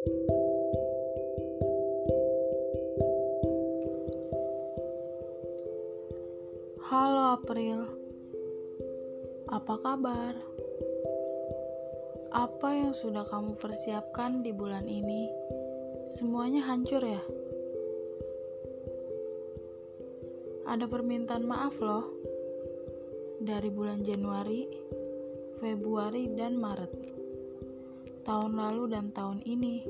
Halo April, apa kabar? Apa yang sudah kamu persiapkan di bulan ini? Semuanya hancur ya? Ada permintaan maaf loh dari bulan Januari, Februari, dan Maret tahun lalu dan tahun ini.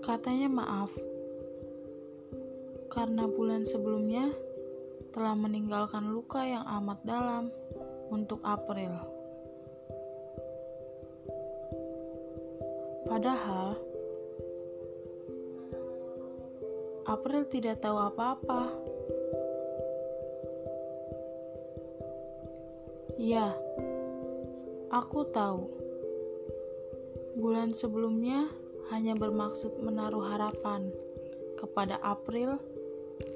Katanya maaf karena bulan sebelumnya telah meninggalkan luka yang amat dalam untuk April. Padahal April tidak tahu apa-apa. Ya, aku tahu. Bulan sebelumnya hanya bermaksud menaruh harapan kepada April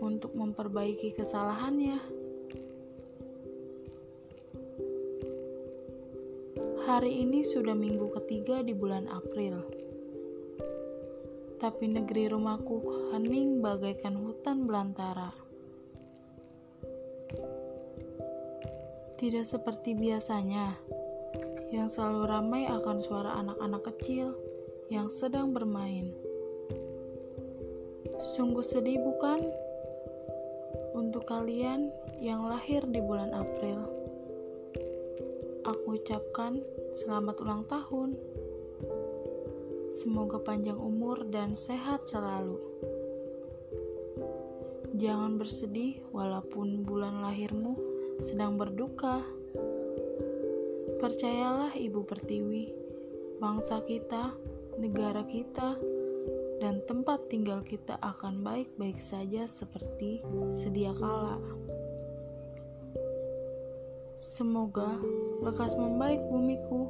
untuk memperbaiki kesalahannya. Hari ini sudah minggu ketiga di bulan April tapi negeri rumahku hening bagaikan hutan belantara. Tidak seperti biasanya, yang selalu ramai akan suara anak-anak kecil yang sedang bermain. Sungguh sedih, bukan? Untuk kalian yang lahir di bulan April, aku ucapkan selamat ulang tahun. Semoga panjang umur dan sehat selalu. Jangan bersedih walaupun bulan lahirmu sedang berduka. Percayalah Ibu Pertiwi, bangsa kita, negara kita, dan tempat tinggal kita akan baik-baik saja seperti sedia kala. Semoga lekas membaik bumiku